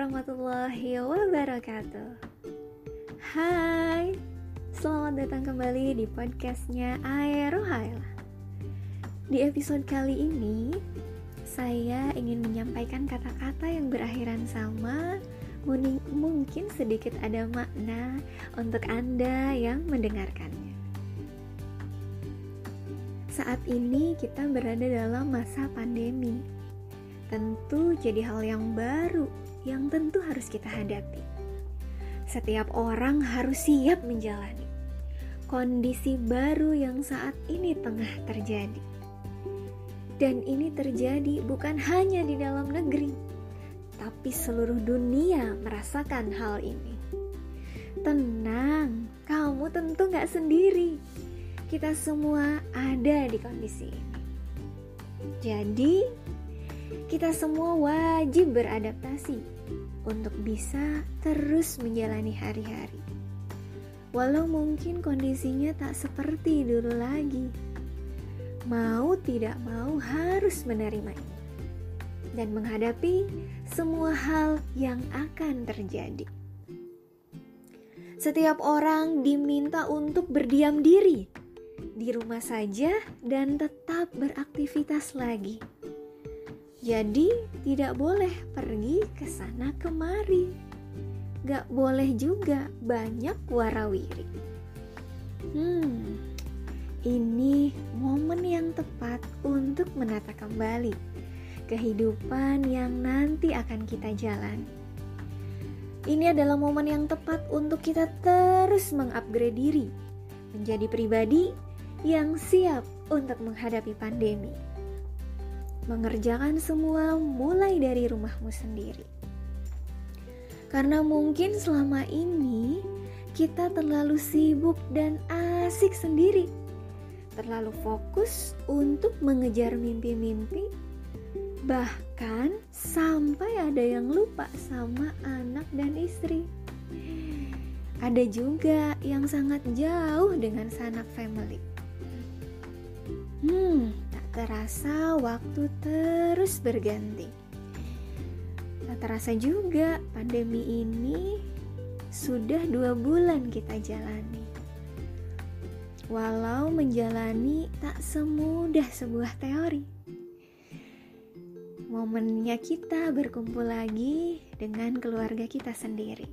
warahmatullahi wabarakatuh. Hai, selamat datang kembali di podcastnya Aerohaila Di episode kali ini, saya ingin menyampaikan kata-kata yang berakhiran sama Mungkin sedikit ada makna untuk Anda yang mendengarkannya. Saat ini kita berada dalam masa pandemi. Tentu jadi hal yang baru tentu harus kita hadapi. Setiap orang harus siap menjalani kondisi baru yang saat ini tengah terjadi. Dan ini terjadi bukan hanya di dalam negeri, tapi seluruh dunia merasakan hal ini. Tenang, kamu tentu gak sendiri. Kita semua ada di kondisi ini. Jadi, kita semua wajib beradaptasi untuk bisa terus menjalani hari-hari. Walau mungkin kondisinya tak seperti dulu lagi, mau tidak mau harus menerima dan menghadapi semua hal yang akan terjadi. Setiap orang diminta untuk berdiam diri di rumah saja dan tetap beraktivitas lagi jadi tidak boleh pergi ke sana kemari. Gak boleh juga banyak warawiri. Hmm, ini momen yang tepat untuk menata kembali kehidupan yang nanti akan kita jalani. Ini adalah momen yang tepat untuk kita terus mengupgrade diri menjadi pribadi yang siap untuk menghadapi pandemi mengerjakan semua mulai dari rumahmu sendiri. Karena mungkin selama ini kita terlalu sibuk dan asik sendiri, terlalu fokus untuk mengejar mimpi-mimpi, bahkan sampai ada yang lupa sama anak dan istri. Ada juga yang sangat jauh dengan sanak family. Hmm, terasa waktu terus berganti. Tak terasa juga pandemi ini sudah dua bulan kita jalani. Walau menjalani tak semudah sebuah teori. Momennya kita berkumpul lagi dengan keluarga kita sendiri.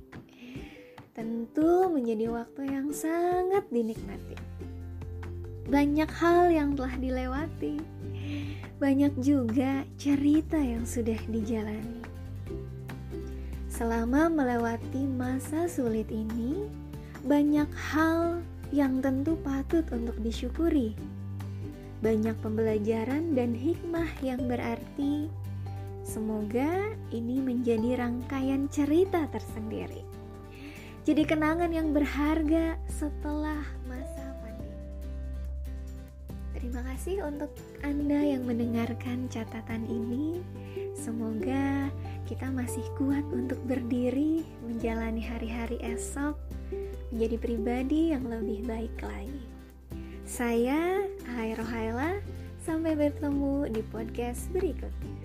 Tentu menjadi waktu yang sangat dinikmati banyak hal yang telah dilewati, banyak juga cerita yang sudah dijalani. Selama melewati masa sulit ini, banyak hal yang tentu patut untuk disyukuri. Banyak pembelajaran dan hikmah yang berarti semoga ini menjadi rangkaian cerita tersendiri. Jadi kenangan yang berharga setelah masa Terima kasih untuk Anda yang mendengarkan catatan ini. Semoga kita masih kuat untuk berdiri menjalani hari-hari esok menjadi pribadi yang lebih baik lagi. Saya Hai Rohaila, sampai bertemu di podcast berikutnya.